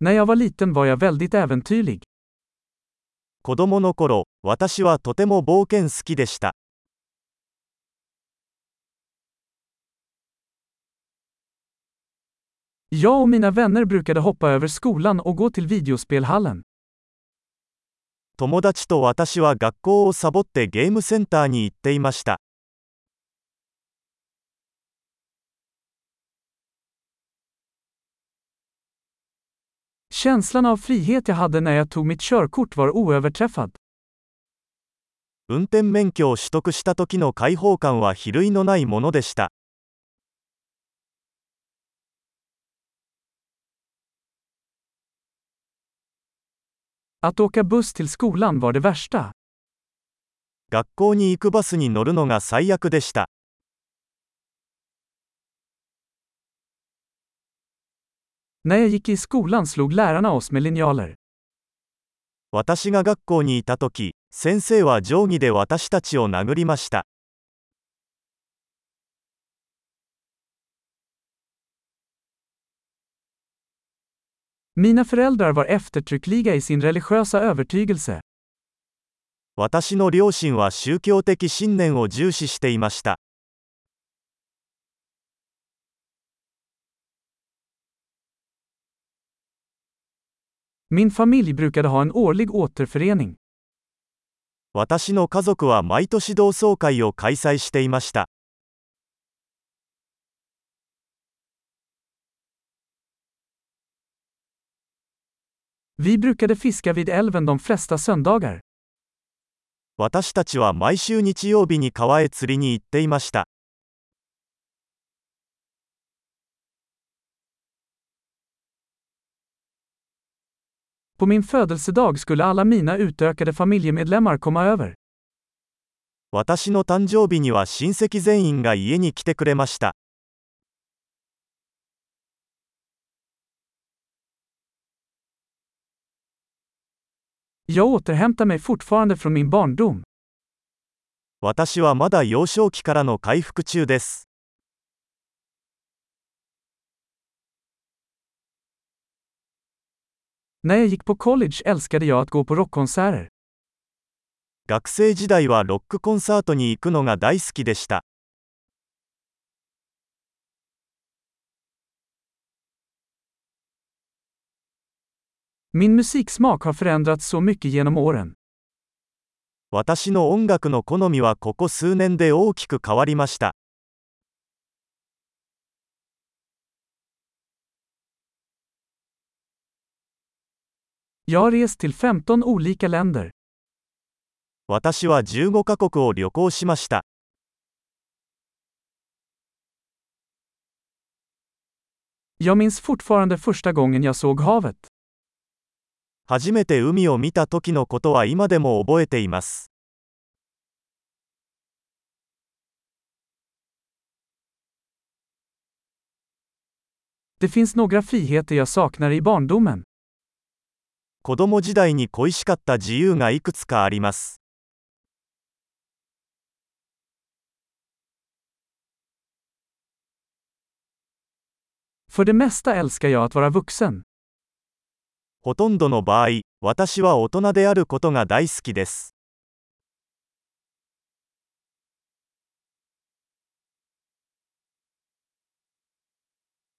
När jag 子供の頃、私はとても冒険好きでした。友達と私は学校をサボってゲームセンターに行っていました。Känslan av frihet jag hade när jag tog mitt körkort var oöverträffad. 運転免許を取得した時の解放感は比類のないものでした。Att åka buss till skolan var det värsta. 学校に行くバスに乗るのが最悪でした。私が学校にいたとき、先生は定規で私たちを殴りました。私の両親は宗教的信念を重視していました。私の家族は毎年同窓会を開催していました。私たちは毎週日曜日に川へ釣りに行っていました。På min födelsedag skulle alla mina utökade familjemedlemmar komma över. 私の誕生日には親戚全員が家に来てくれました。Jag återhämtar mig fortfarande från min barndom. 私はまだ幼少期からの回復中です。När jag gick på college älskade jag att gå på rockkonserter. 学生時代はロックコンサートに行くのが大好きでした。Min musiksmak har förändrats så mycket genom åren. 私の音楽の好みはここ数年で大きく変わりました。Jag har rest till 15 olika länder. 私は15カ国を旅行しました。Jag minns fortfarande första gången jag såg havet. 初めて海を見た時のことは今でも覚えています。Det finns några friheter jag saknar i barndomen. 子供時代に恋しかった自由がいくつかあります。För det mesta älskar jag att vara vuxen. ほとんどの場合、私は大人であることが大好きです。